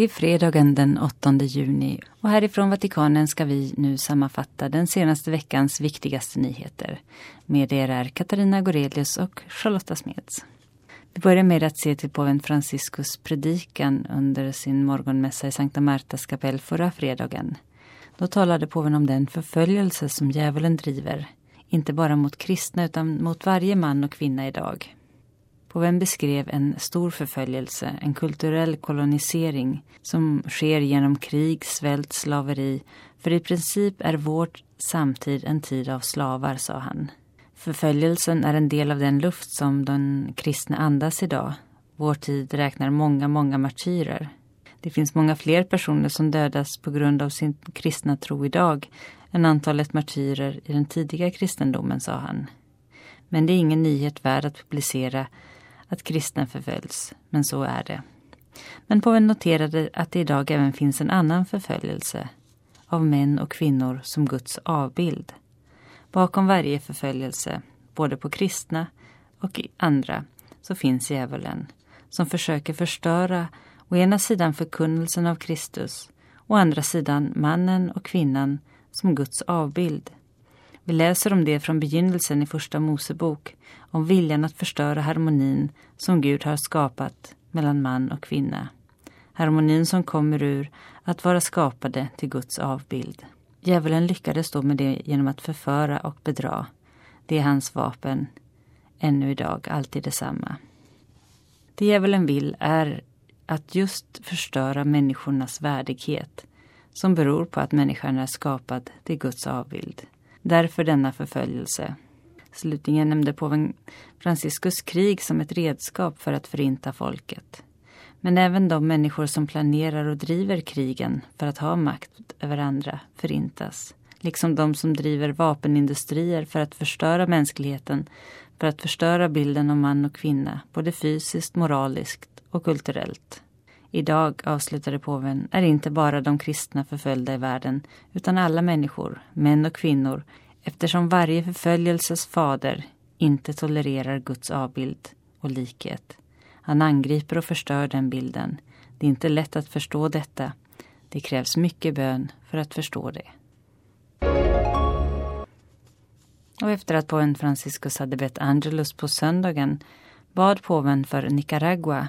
Det är fredagen den 8 juni och härifrån Vatikanen ska vi nu sammanfatta den senaste veckans viktigaste nyheter. Med er är Katarina Gorelius och Charlotta Smeds. Vi börjar med att se till påven Franciscus predikan under sin morgonmässa i Sankta Martas kapell förra fredagen. Då talade påven om den förföljelse som djävulen driver, inte bara mot kristna utan mot varje man och kvinna idag. Påven beskrev en stor förföljelse, en kulturell kolonisering som sker genom krig, svält, slaveri. För i princip är vår samtid en tid av slavar, sa han. Förföljelsen är en del av den luft som den kristna andas idag. Vår tid räknar många, många martyrer. Det finns många fler personer som dödas på grund av sin kristna tro idag än antalet martyrer i den tidiga kristendomen, sa han. Men det är ingen nyhet värd att publicera att kristna förföljs, men så är det. Men påven noterade att det idag även finns en annan förföljelse av män och kvinnor som Guds avbild. Bakom varje förföljelse, både på kristna och andra, så finns djävulen som försöker förstöra å ena sidan förkunnelsen av Kristus, å andra sidan mannen och kvinnan som Guds avbild. Vi läser om det från begynnelsen i Första Mosebok, om viljan att förstöra harmonin som Gud har skapat mellan man och kvinna. Harmonin som kommer ur att vara skapade till Guds avbild. Djävulen lyckades då med det genom att förföra och bedra. Det är hans vapen, ännu idag alltid detsamma. Det djävulen vill är att just förstöra människornas värdighet som beror på att människan är skapad till Guds avbild. Därför denna förföljelse. Slutligen nämnde påven Franciscus krig som ett redskap för att förinta folket. Men även de människor som planerar och driver krigen för att ha makt över andra förintas. Liksom de som driver vapenindustrier för att förstöra mänskligheten, för att förstöra bilden av man och kvinna, både fysiskt, moraliskt och kulturellt. Idag, avslutade påven, är inte bara de kristna förföljda i världen utan alla människor, män och kvinnor, eftersom varje förföljelses fader inte tolererar Guds avbild och likhet. Han angriper och förstör den bilden. Det är inte lätt att förstå detta. Det krävs mycket bön för att förstå det. Och efter att påven Franciscus hade bett Angelus på söndagen bad påven för Nicaragua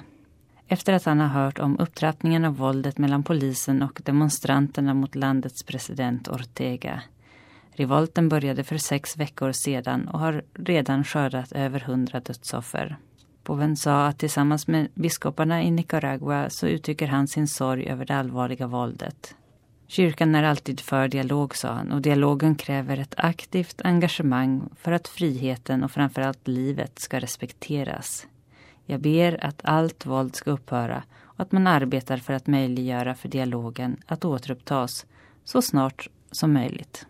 efter att han har hört om upptrappningen av våldet mellan polisen och demonstranterna mot landets president Ortega. Revolten började för sex veckor sedan och har redan skördat över hundra dödsoffer. Påven sa att tillsammans med biskoparna i Nicaragua så uttrycker han sin sorg över det allvarliga våldet. Kyrkan är alltid för dialog, sa han, och dialogen kräver ett aktivt engagemang för att friheten och framförallt livet ska respekteras. Jag ber att allt våld ska upphöra och att man arbetar för att möjliggöra för dialogen att återupptas så snart som möjligt.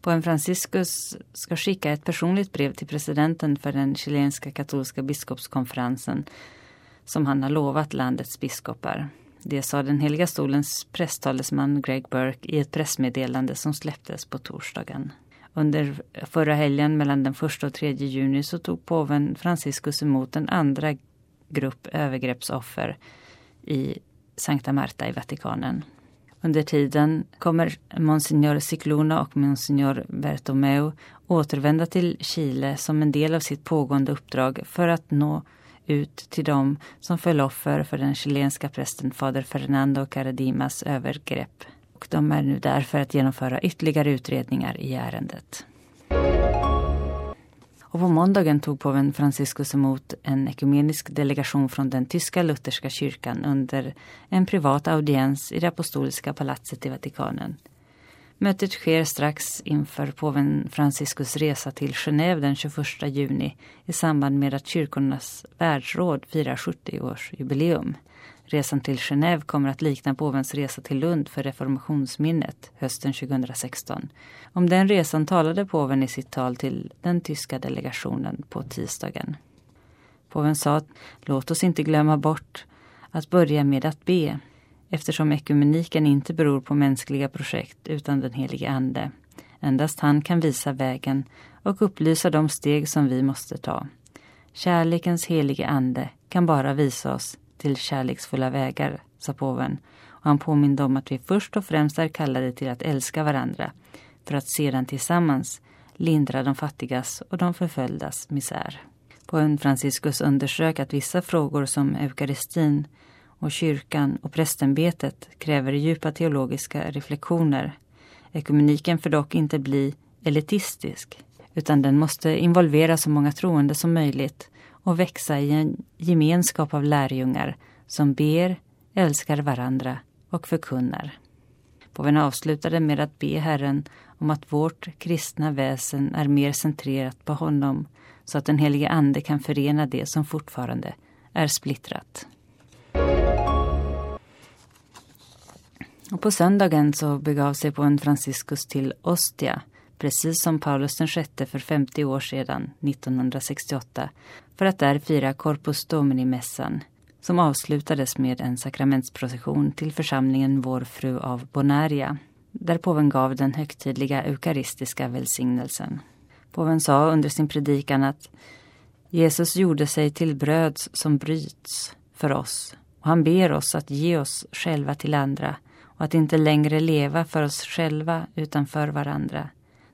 Påven Franciscus ska skicka ett personligt brev till presidenten för den chilenska katolska biskopskonferensen som han har lovat landets biskopar. Det sa den heliga stolens presstalesman Greg Burke i ett pressmeddelande som släpptes på torsdagen. Under förra helgen mellan den 1 och 3 juni så tog påven Franciscus emot en andra grupp övergreppsoffer i Sankta Marta i Vatikanen. Under tiden kommer Monsignor Cicluna och Monsignor Bertomeu återvända till Chile som en del av sitt pågående uppdrag för att nå ut till dem som föll offer för den chilenska prästen fader Fernando Caradimas övergrepp och de är nu där för att genomföra ytterligare utredningar i ärendet. Och på måndagen tog påven Franciscus emot en ekumenisk delegation från den tyska lutherska kyrkan under en privat audiens i det apostoliska palatset i Vatikanen. Mötet sker strax inför påven Franciscus resa till Genève den 21 juni i samband med att kyrkornas världsråd firar 70-årsjubileum. Resan till Genève kommer att likna påvens resa till Lund för reformationsminnet hösten 2016. Om den resan talade påven i sitt tal till den tyska delegationen på tisdagen. Påven sa låt oss inte glömma bort att börja med att be eftersom ekumeniken inte beror på mänskliga projekt utan den helige Ande. Endast han kan visa vägen och upplysa de steg som vi måste ta. Kärlekens helige Ande kan bara visa oss till kärleksfulla vägar, sa påven. Och han påminde om att vi först och främst är kallade till att älska varandra för att sedan tillsammans lindra de fattigas och de förföljdas misär. Påven Franciscus underströk att vissa frågor som eukaristin och kyrkan och prästämbetet kräver djupa teologiska reflektioner. Ekumeniken får dock inte bli elitistisk utan den måste involvera så många troende som möjligt och växa i en gemenskap av lärjungar som ber, älskar varandra och förkunnar. Påven avslutade med att be Herren om att vårt kristna väsen är mer centrerat på honom så att den helige Ande kan förena det som fortfarande är splittrat. Och på söndagen så begav sig påven Franciscus till Ostia precis som Paulus VI för 50 år sedan, 1968, för att där fira Corpus Domini-mässan som avslutades med en sakramentsprocession till församlingen Vår Fru av Bonaria, där påven gav den högtidliga eukaristiska välsignelsen. Påven sa under sin predikan att Jesus gjorde sig till bröd som bryts för oss och han ber oss att ge oss själva till andra och att inte längre leva för oss själva utan för varandra.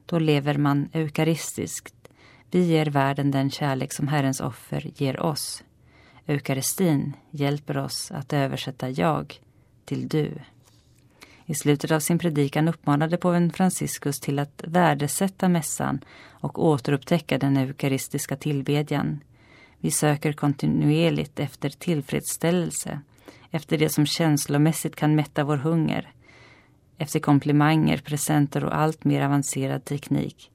Då lever man eukaristiskt. Vi ger världen den kärlek som Herrens offer ger oss. Eukaristin hjälper oss att översätta jag till du. I slutet av sin predikan uppmanade påven Franciscus till att värdesätta mässan och återupptäcka den eukaristiska tillbedjan. Vi söker kontinuerligt efter tillfredsställelse, efter det som känslomässigt kan mätta vår hunger, efter komplimanger, presenter och allt mer avancerad teknik.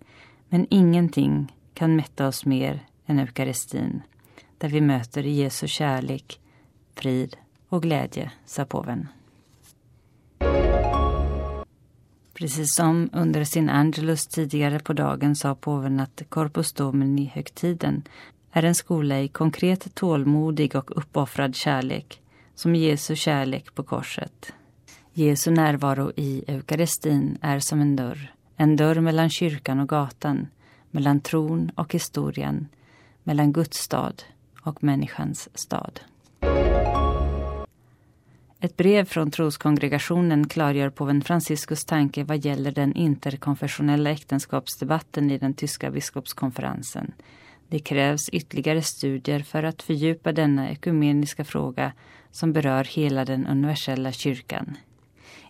Men ingenting kan mätta oss mer än eukaristin, där vi möter Jesu kärlek, frid och glädje, sa påven. Precis som under sin Angelus tidigare på dagen sa påven att Corpus Domini-högtiden är en skola i konkret tålmodig och uppoffrad kärlek, som Jesu kärlek på korset. Jesu närvaro i eukaristin är som en dörr. En dörr mellan kyrkan och gatan, mellan tron och historien, mellan Guds stad och människans stad. Ett brev från troskongregationen klargör påven Franciscus tanke vad gäller den interkonfessionella äktenskapsdebatten i den tyska biskopskonferensen. Det krävs ytterligare studier för att fördjupa denna ekumeniska fråga som berör hela den universella kyrkan.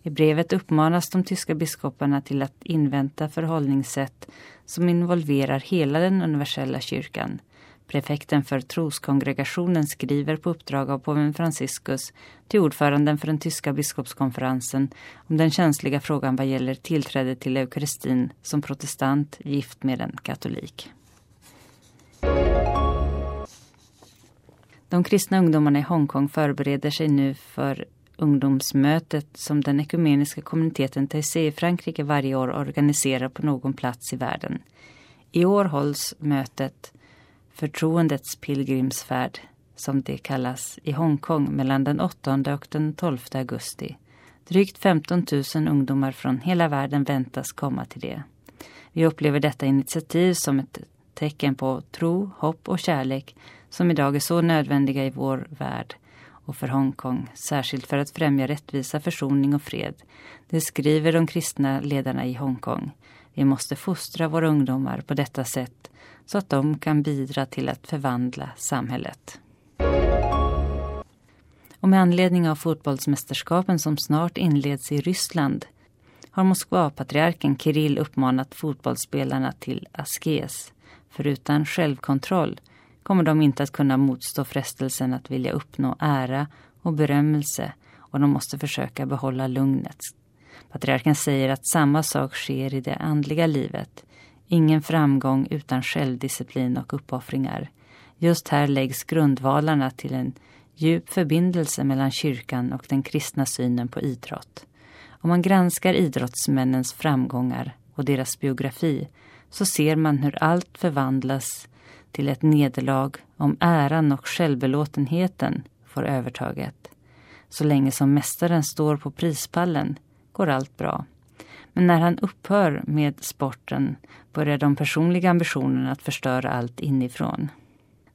I brevet uppmanas de tyska biskoparna till att invänta förhållningssätt som involverar hela den universella kyrkan. Prefekten för troskongregationen skriver på uppdrag av påven Franciscus till ordföranden för den tyska biskopskonferensen om den känsliga frågan vad gäller tillträde till eukaristin som protestant gift med en katolik. De kristna ungdomarna i Hongkong förbereder sig nu för ungdomsmötet som den ekumeniska kommuniteten Taizé i Frankrike varje år organiserar på någon plats i världen. I år hålls mötet Förtroendets pilgrimsfärd, som det kallas, i Hongkong mellan den 8 och den 12 augusti. Drygt 15 000 ungdomar från hela världen väntas komma till det. Vi upplever detta initiativ som ett tecken på tro, hopp och kärlek som idag är så nödvändiga i vår värld och för Hongkong, särskilt för att främja rättvisa, försoning och fred. Det skriver de kristna ledarna i Hongkong. Vi måste fostra våra ungdomar på detta sätt så att de kan bidra till att förvandla samhället. Och med anledning av fotbollsmästerskapen som snart inleds i Ryssland har Moskva-patriarken Kirill uppmanat fotbollsspelarna till askes. För utan självkontroll kommer de inte att kunna motstå frestelsen att vilja uppnå ära och berömmelse och de måste försöka behålla lugnet. Patriarken säger att samma sak sker i det andliga livet. Ingen framgång utan självdisciplin och uppoffringar. Just här läggs grundvalarna till en djup förbindelse mellan kyrkan och den kristna synen på idrott. Om man granskar idrottsmännens framgångar och deras biografi så ser man hur allt förvandlas till ett nederlag om äran och självbelåtenheten får övertaget. Så länge som mästaren står på prispallen går allt bra. Men när han upphör med sporten börjar de personliga ambitionerna att förstöra allt inifrån.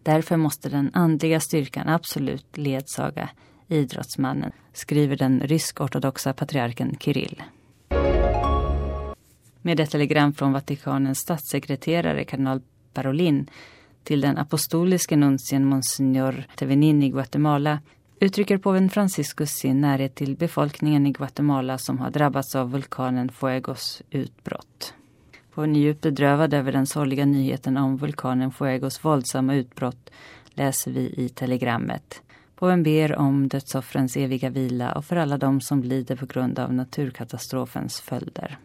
Därför måste den andliga styrkan absolut ledsaga idrottsmannen, skriver den rysk-ortodoxa patriarken Kirill. Med ett telegram från Vatikanens statssekreterare kardinal Parolin till den apostoliske nuncien Monsignor Tevenin i Guatemala uttrycker påven Franciscus sin närhet till befolkningen i Guatemala som har drabbats av vulkanen Fuegos utbrott. Påven är djupt bedrövad över den sorgliga nyheten om vulkanen Fuegos våldsamma utbrott läser vi i telegrammet. Påven ber om dödsoffrens eviga vila och för alla de som lider på grund av naturkatastrofens följder.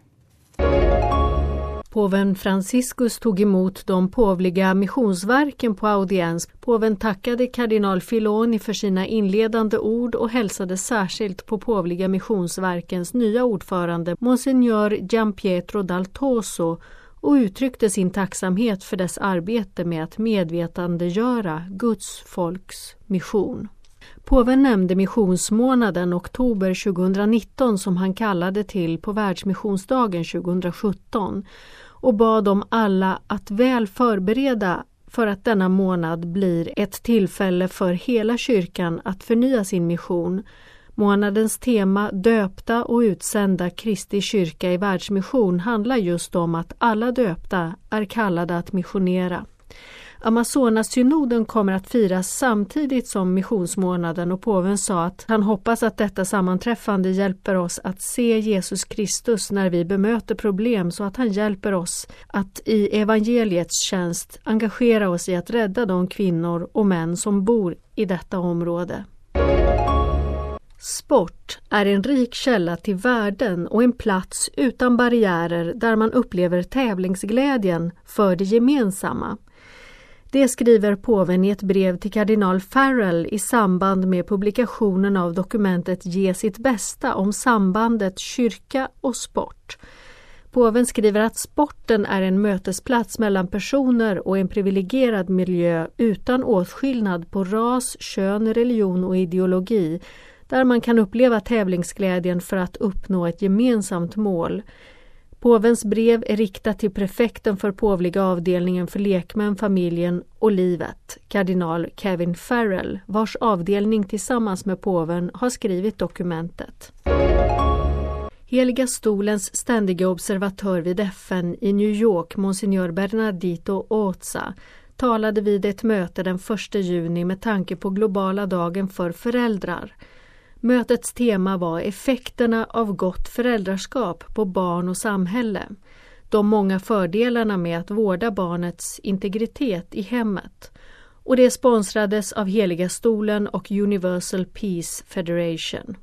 Påven Franciscus tog emot de påvliga missionsverken på audiens. Påven tackade kardinal Filoni för sina inledande ord och hälsade särskilt på påvliga missionsverkens nya ordförande Monsignor Gianpietro Daltoso och uttryckte sin tacksamhet för dess arbete med att medvetandegöra Guds folks mission. Påven nämnde missionsmånaden oktober 2019 som han kallade till på Världsmissionsdagen 2017 och bad om alla att väl förbereda för att denna månad blir ett tillfälle för hela kyrkan att förnya sin mission. Månadens tema Döpta och utsända Kristi kyrka i världsmission handlar just om att alla döpta är kallade att missionera. Amazonasynoden kommer att firas samtidigt som missionsmånaden och påven sa att han hoppas att detta sammanträffande hjälper oss att se Jesus Kristus när vi bemöter problem så att han hjälper oss att i evangeliets tjänst engagera oss i att rädda de kvinnor och män som bor i detta område. Sport är en rik källa till värden och en plats utan barriärer där man upplever tävlingsglädjen för det gemensamma. Det skriver påven i ett brev till kardinal Farrell i samband med publikationen av dokumentet Ge sitt bästa om sambandet kyrka och sport. Påven skriver att sporten är en mötesplats mellan personer och en privilegierad miljö utan åtskillnad på ras, kön, religion och ideologi där man kan uppleva tävlingsglädjen för att uppnå ett gemensamt mål. Påvens brev är riktat till prefekten för påvliga avdelningen för lekmän, familjen och livet, kardinal Kevin Farrell, vars avdelning tillsammans med påven har skrivit dokumentet. Heliga stolens ständiga observatör vid FN i New York, Monsignor Bernardito Oza, talade vid ett möte den 1 juni med tanke på globala dagen för föräldrar. Mötets tema var effekterna av gott föräldraskap på barn och samhälle. De många fördelarna med att vårda barnets integritet i hemmet. Och det sponsrades av Heliga stolen och Universal Peace Federation.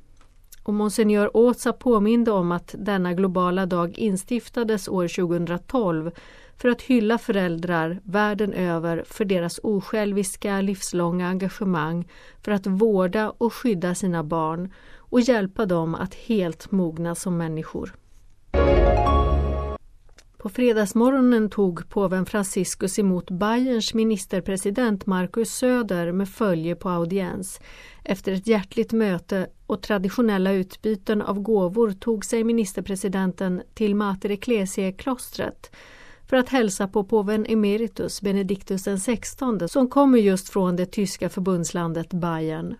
Och Monsignor Åsa påminde om att denna globala dag instiftades år 2012 för att hylla föräldrar världen över för deras osjälviska livslånga engagemang för att vårda och skydda sina barn och hjälpa dem att helt mogna som människor. På fredagsmorgonen tog påven Franciscus emot Bayerns ministerpresident Markus Söder med följe på audiens. Efter ett hjärtligt möte och traditionella utbyten av gåvor tog sig ministerpresidenten till Mater Ecclesiae-klostret för att hälsa på påven emeritus Benedictus XVI som kommer just från det tyska förbundslandet Bayern.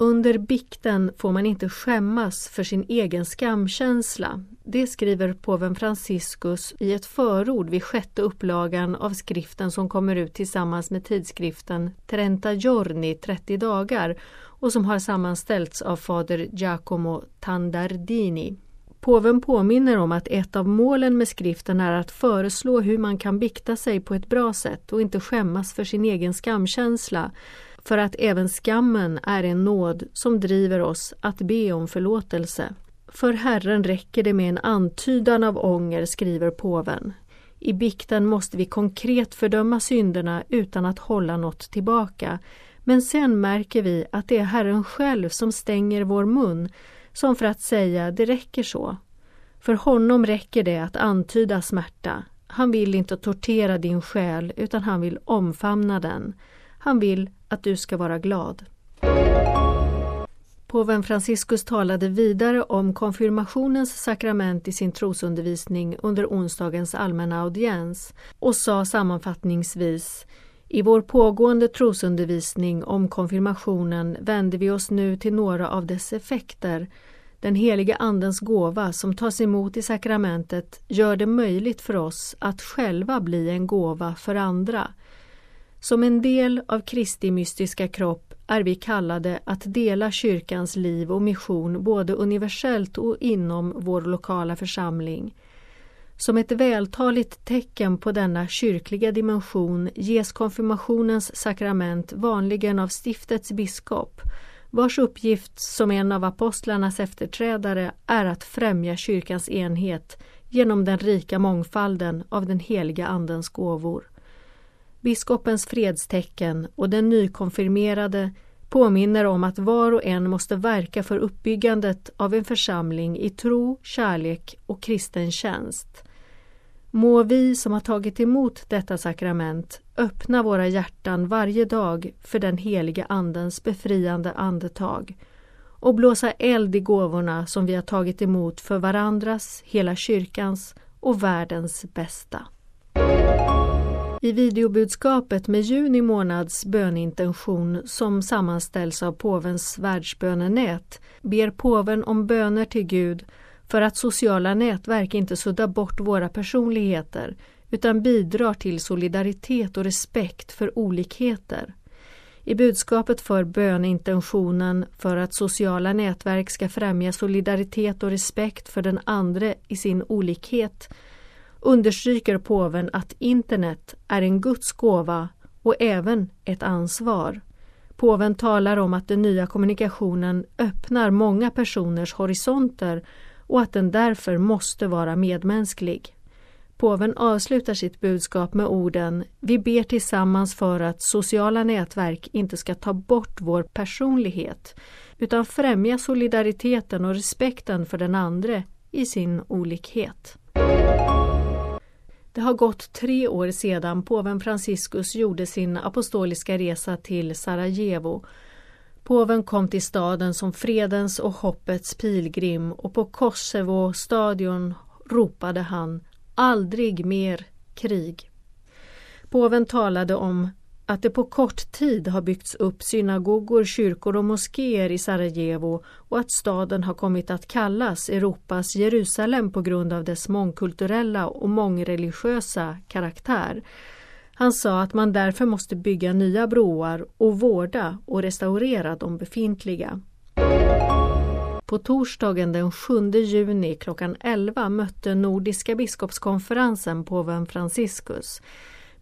Under bikten får man inte skämmas för sin egen skamkänsla. Det skriver påven Franciscus i ett förord vid sjätte upplagan av skriften som kommer ut tillsammans med tidskriften Trenta Giorni, 30 dagar och som har sammanställts av fader Giacomo Tandardini. Påven påminner om att ett av målen med skriften är att föreslå hur man kan bikta sig på ett bra sätt och inte skämmas för sin egen skamkänsla, för att även skammen är en nåd som driver oss att be om förlåtelse. För Herren räcker det med en antydan av ånger, skriver påven. I bikten måste vi konkret fördöma synderna utan att hålla något tillbaka. Men sen märker vi att det är Herren själv som stänger vår mun som för att säga det räcker så. För honom räcker det att antyda smärta. Han vill inte tortera din själ utan han vill omfamna den. Han vill att du ska vara glad. Påven Franciscus talade vidare om konfirmationens sakrament i sin trosundervisning under onsdagens allmänna audiens och sa sammanfattningsvis i vår pågående trosundervisning om konfirmationen vänder vi oss nu till några av dess effekter. Den heliga Andens gåva som tas emot i sakramentet gör det möjligt för oss att själva bli en gåva för andra. Som en del av Kristi mystiska kropp är vi kallade att dela kyrkans liv och mission både universellt och inom vår lokala församling. Som ett vältaligt tecken på denna kyrkliga dimension ges konfirmationens sakrament vanligen av stiftets biskop vars uppgift som en av apostlarnas efterträdare är att främja kyrkans enhet genom den rika mångfalden av den heliga Andens gåvor. Biskopens fredstecken och den nykonfirmerade påminner om att var och en måste verka för uppbyggandet av en församling i tro, kärlek och kristen tjänst. Må vi som har tagit emot detta sakrament öppna våra hjärtan varje dag för den heliga Andens befriande andetag och blåsa eld i gåvorna som vi har tagit emot för varandras, hela kyrkans och världens bästa. I videobudskapet med juni månads bönintention som sammanställs av påvens världsbönenät ber påven om böner till Gud för att sociala nätverk inte suddar bort våra personligheter utan bidrar till solidaritet och respekt för olikheter. I budskapet för bönintentionen för att sociala nätverk ska främja solidaritet och respekt för den andre i sin olikhet understryker påven att internet är en Guds gåva och även ett ansvar. Påven talar om att den nya kommunikationen öppnar många personers horisonter och att den därför måste vara medmänsklig. Påven avslutar sitt budskap med orden Vi ber tillsammans för att sociala nätverk inte ska ta bort vår personlighet utan främja solidariteten och respekten för den andre i sin olikhet. Det har gått tre år sedan påven Franciscus gjorde sin apostoliska resa till Sarajevo. Påven kom till staden som fredens och hoppets pilgrim och på Kosovo stadion ropade han Aldrig mer krig. Påven talade om att det på kort tid har byggts upp synagogor, kyrkor och moskéer i Sarajevo och att staden har kommit att kallas Europas Jerusalem på grund av dess mångkulturella och mångreligiösa karaktär. Han sa att man därför måste bygga nya broar och vårda och restaurera de befintliga. På torsdagen den 7 juni klockan 11 mötte Nordiska biskopskonferensen påven Franciscus.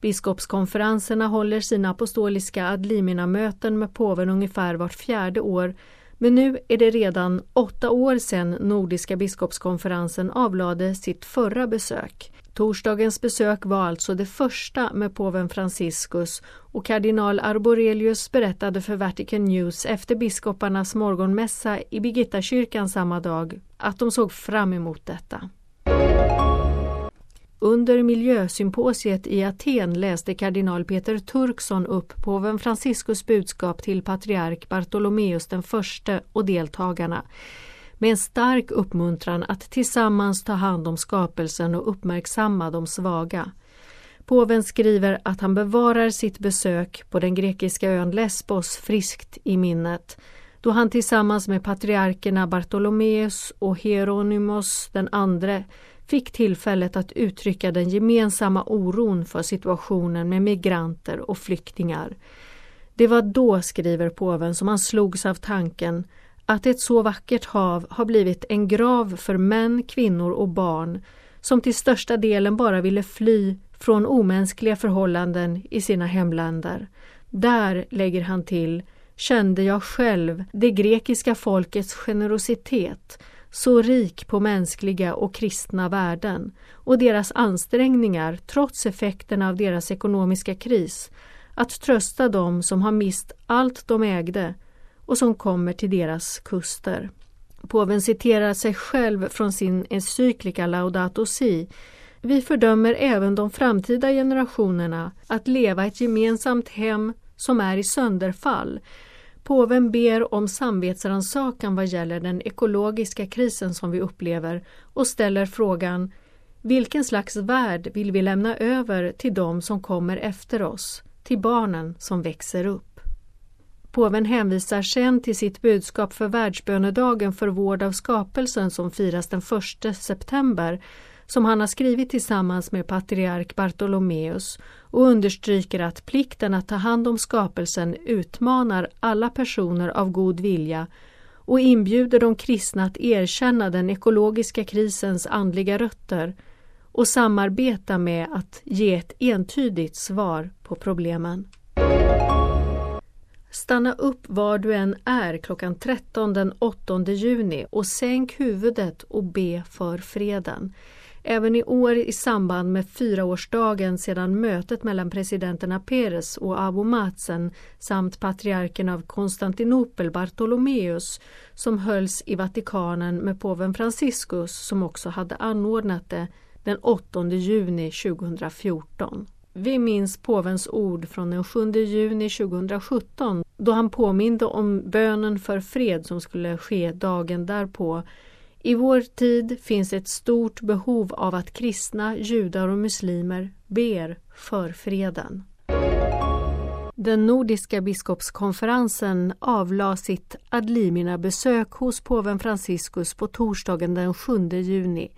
Biskopskonferenserna håller sina apostoliska adlimina-möten med påven ungefär vart fjärde år men nu är det redan åtta år sedan Nordiska biskopskonferensen avlade sitt förra besök. Torsdagens besök var alltså det första med påven Franciscus och kardinal Arborelius berättade för Vatican News efter biskoparnas morgonmässa i Birgittakyrkan samma dag att de såg fram emot detta. Under miljösymposiet i Aten läste kardinal Peter Turkson upp påven Franciscus budskap till patriark Bartolomeus den förste och deltagarna med en stark uppmuntran att tillsammans ta hand om skapelsen och uppmärksamma de svaga. Påven skriver att han bevarar sitt besök på den grekiska ön Lesbos friskt i minnet då han tillsammans med patriarkerna Bartolomeus och Hieronymus den andre fick tillfället att uttrycka den gemensamma oron för situationen med migranter och flyktingar. Det var då, skriver påven, som han slogs av tanken att ett så vackert hav har blivit en grav för män, kvinnor och barn som till största delen bara ville fly från omänskliga förhållanden i sina hemländer. Där, lägger han till, kände jag själv det grekiska folkets generositet så rik på mänskliga och kristna värden och deras ansträngningar, trots effekterna av deras ekonomiska kris, att trösta dem som har mist allt de ägde och som kommer till deras kuster. Påven citerar sig själv från sin encyklika Laudato Si. Vi fördömer även de framtida generationerna att leva ett gemensamt hem som är i sönderfall Påven ber om samvetsrannsakan vad gäller den ekologiska krisen som vi upplever och ställer frågan Vilken slags värld vill vi lämna över till de som kommer efter oss, till barnen som växer upp? Påven hänvisar sen till sitt budskap för världsbönedagen för vård av skapelsen som firas den 1 september som han har skrivit tillsammans med patriark Bartolomeus och understryker att plikten att ta hand om skapelsen utmanar alla personer av god vilja och inbjuder de kristna att erkänna den ekologiska krisens andliga rötter och samarbeta med att ge ett entydigt svar på problemen. Stanna upp var du än är klockan 13 den 8 juni och sänk huvudet och be för freden. Även i år i samband med fyraårsdagen sedan mötet mellan presidenterna Peres och Abu Mazen samt patriarken av Konstantinopel Bartolomeus som hölls i Vatikanen med påven Franciscus som också hade anordnat det den 8 juni 2014. Vi minns påvens ord från den 7 juni 2017 då han påminde om bönen för fred som skulle ske dagen därpå i vår tid finns ett stort behov av att kristna, judar och muslimer ber för freden. Den nordiska biskopskonferensen avlade sitt Adlimina-besök hos påven Franciscus på torsdagen den 7 juni.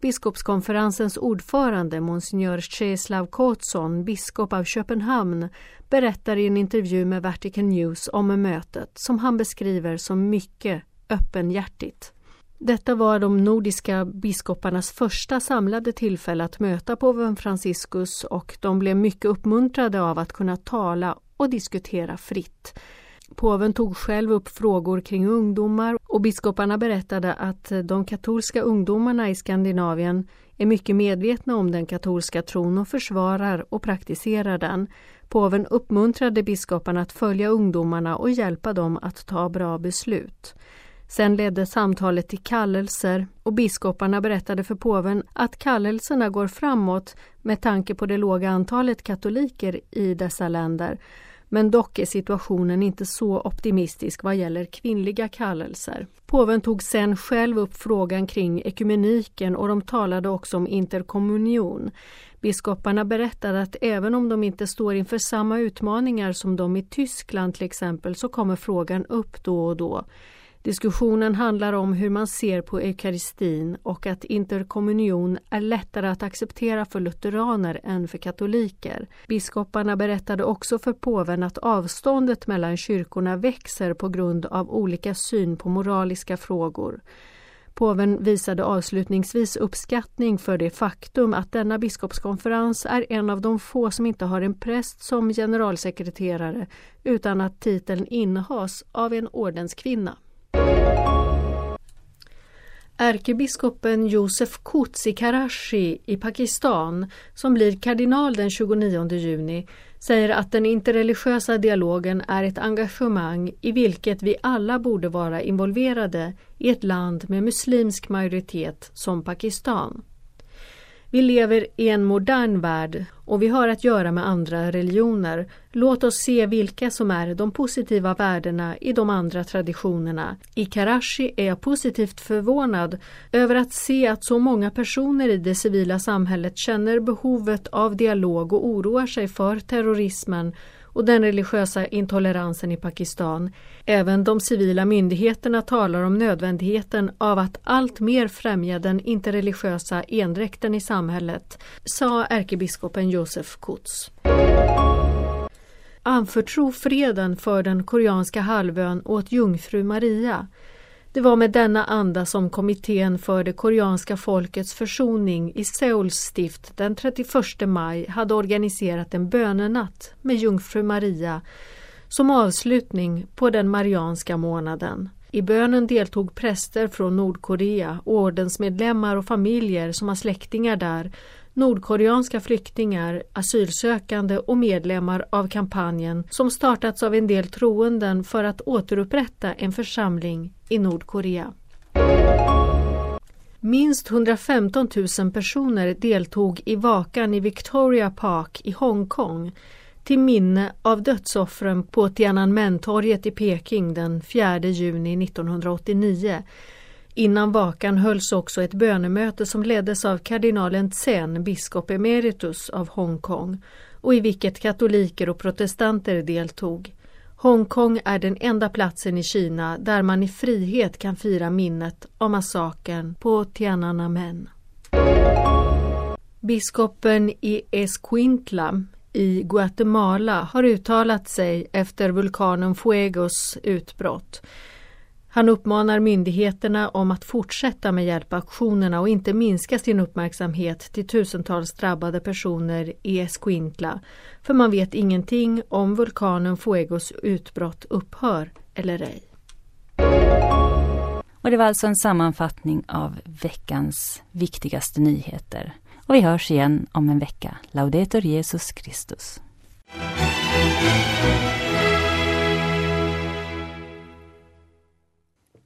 Biskopskonferensens ordförande, monsignor Czeslaw Kotson, biskop av Köpenhamn, berättar i en intervju med Vatican News om mötet som han beskriver som mycket öppenhjärtigt. Detta var de nordiska biskoparnas första samlade tillfälle att möta påven Franciscus och de blev mycket uppmuntrade av att kunna tala och diskutera fritt. Påven tog själv upp frågor kring ungdomar och biskoparna berättade att eh, de katolska ungdomarna i Skandinavien är mycket medvetna om den katolska tron och försvarar och praktiserar den. Påven uppmuntrade biskoparna att följa ungdomarna och hjälpa dem att ta bra beslut. Sen ledde samtalet till kallelser och biskoparna berättade för påven att kallelserna går framåt med tanke på det låga antalet katoliker i dessa länder. Men dock är situationen inte så optimistisk vad gäller kvinnliga kallelser. Påven tog sen själv upp frågan kring ekumeniken och de talade också om interkommunion. Biskoparna berättade att även om de inte står inför samma utmaningar som de i Tyskland till exempel så kommer frågan upp då och då. Diskussionen handlar om hur man ser på eukaristin och att interkommunion är lättare att acceptera för lutheraner än för katoliker. Biskoparna berättade också för påven att avståndet mellan kyrkorna växer på grund av olika syn på moraliska frågor. Påven visade avslutningsvis uppskattning för det faktum att denna biskopskonferens är en av de få som inte har en präst som generalsekreterare utan att titeln innehas av en ordenskvinna. Ärkebiskopen Josef Kutz i Karachi i Pakistan, som blir kardinal den 29 juni, säger att den interreligiösa dialogen är ett engagemang i vilket vi alla borde vara involverade i ett land med muslimsk majoritet som Pakistan. Vi lever i en modern värld och vi har att göra med andra religioner. Låt oss se vilka som är de positiva värdena i de andra traditionerna. I Karachi är jag positivt förvånad över att se att så många personer i det civila samhället känner behovet av dialog och oroar sig för terrorismen och den religiösa intoleransen i Pakistan. Även de civila myndigheterna talar om nödvändigheten av att allt mer främja den interreligiösa endräkten i samhället, sa ärkebiskopen Josef Kutz. Anförtro freden för den koreanska halvön åt jungfru Maria det var med denna anda som kommittén för det koreanska folkets försoning i Seouls stift den 31 maj hade organiserat en bönenatt med jungfru Maria som avslutning på den marianska månaden. I bönen deltog präster från Nordkorea, ordensmedlemmar och familjer som har släktingar där nordkoreanska flyktingar, asylsökande och medlemmar av kampanjen som startats av en del troenden för att återupprätta en församling i Nordkorea. Minst 115 000 personer deltog i vakan i Victoria Park i Hongkong till minne av dödsoffren på Tiananmen-torget i Peking den 4 juni 1989. Innan vakan hölls också ett bönemöte som leddes av kardinalen Tsen, biskop emeritus av Hongkong och i vilket katoliker och protestanter deltog. Hongkong är den enda platsen i Kina där man i frihet kan fira minnet av massakern på Tiananmen. Biskopen i Escuintla i Guatemala har uttalat sig efter vulkanen Fuegos utbrott. Han uppmanar myndigheterna om att fortsätta med hjälpaktionerna och inte minska sin uppmärksamhet till tusentals drabbade personer i Esquintla, För man vet ingenting om vulkanen Fuegos utbrott upphör eller ej. Och det var alltså en sammanfattning av veckans viktigaste nyheter. Och vi hörs igen om en vecka. Laudetur Jesus Christus.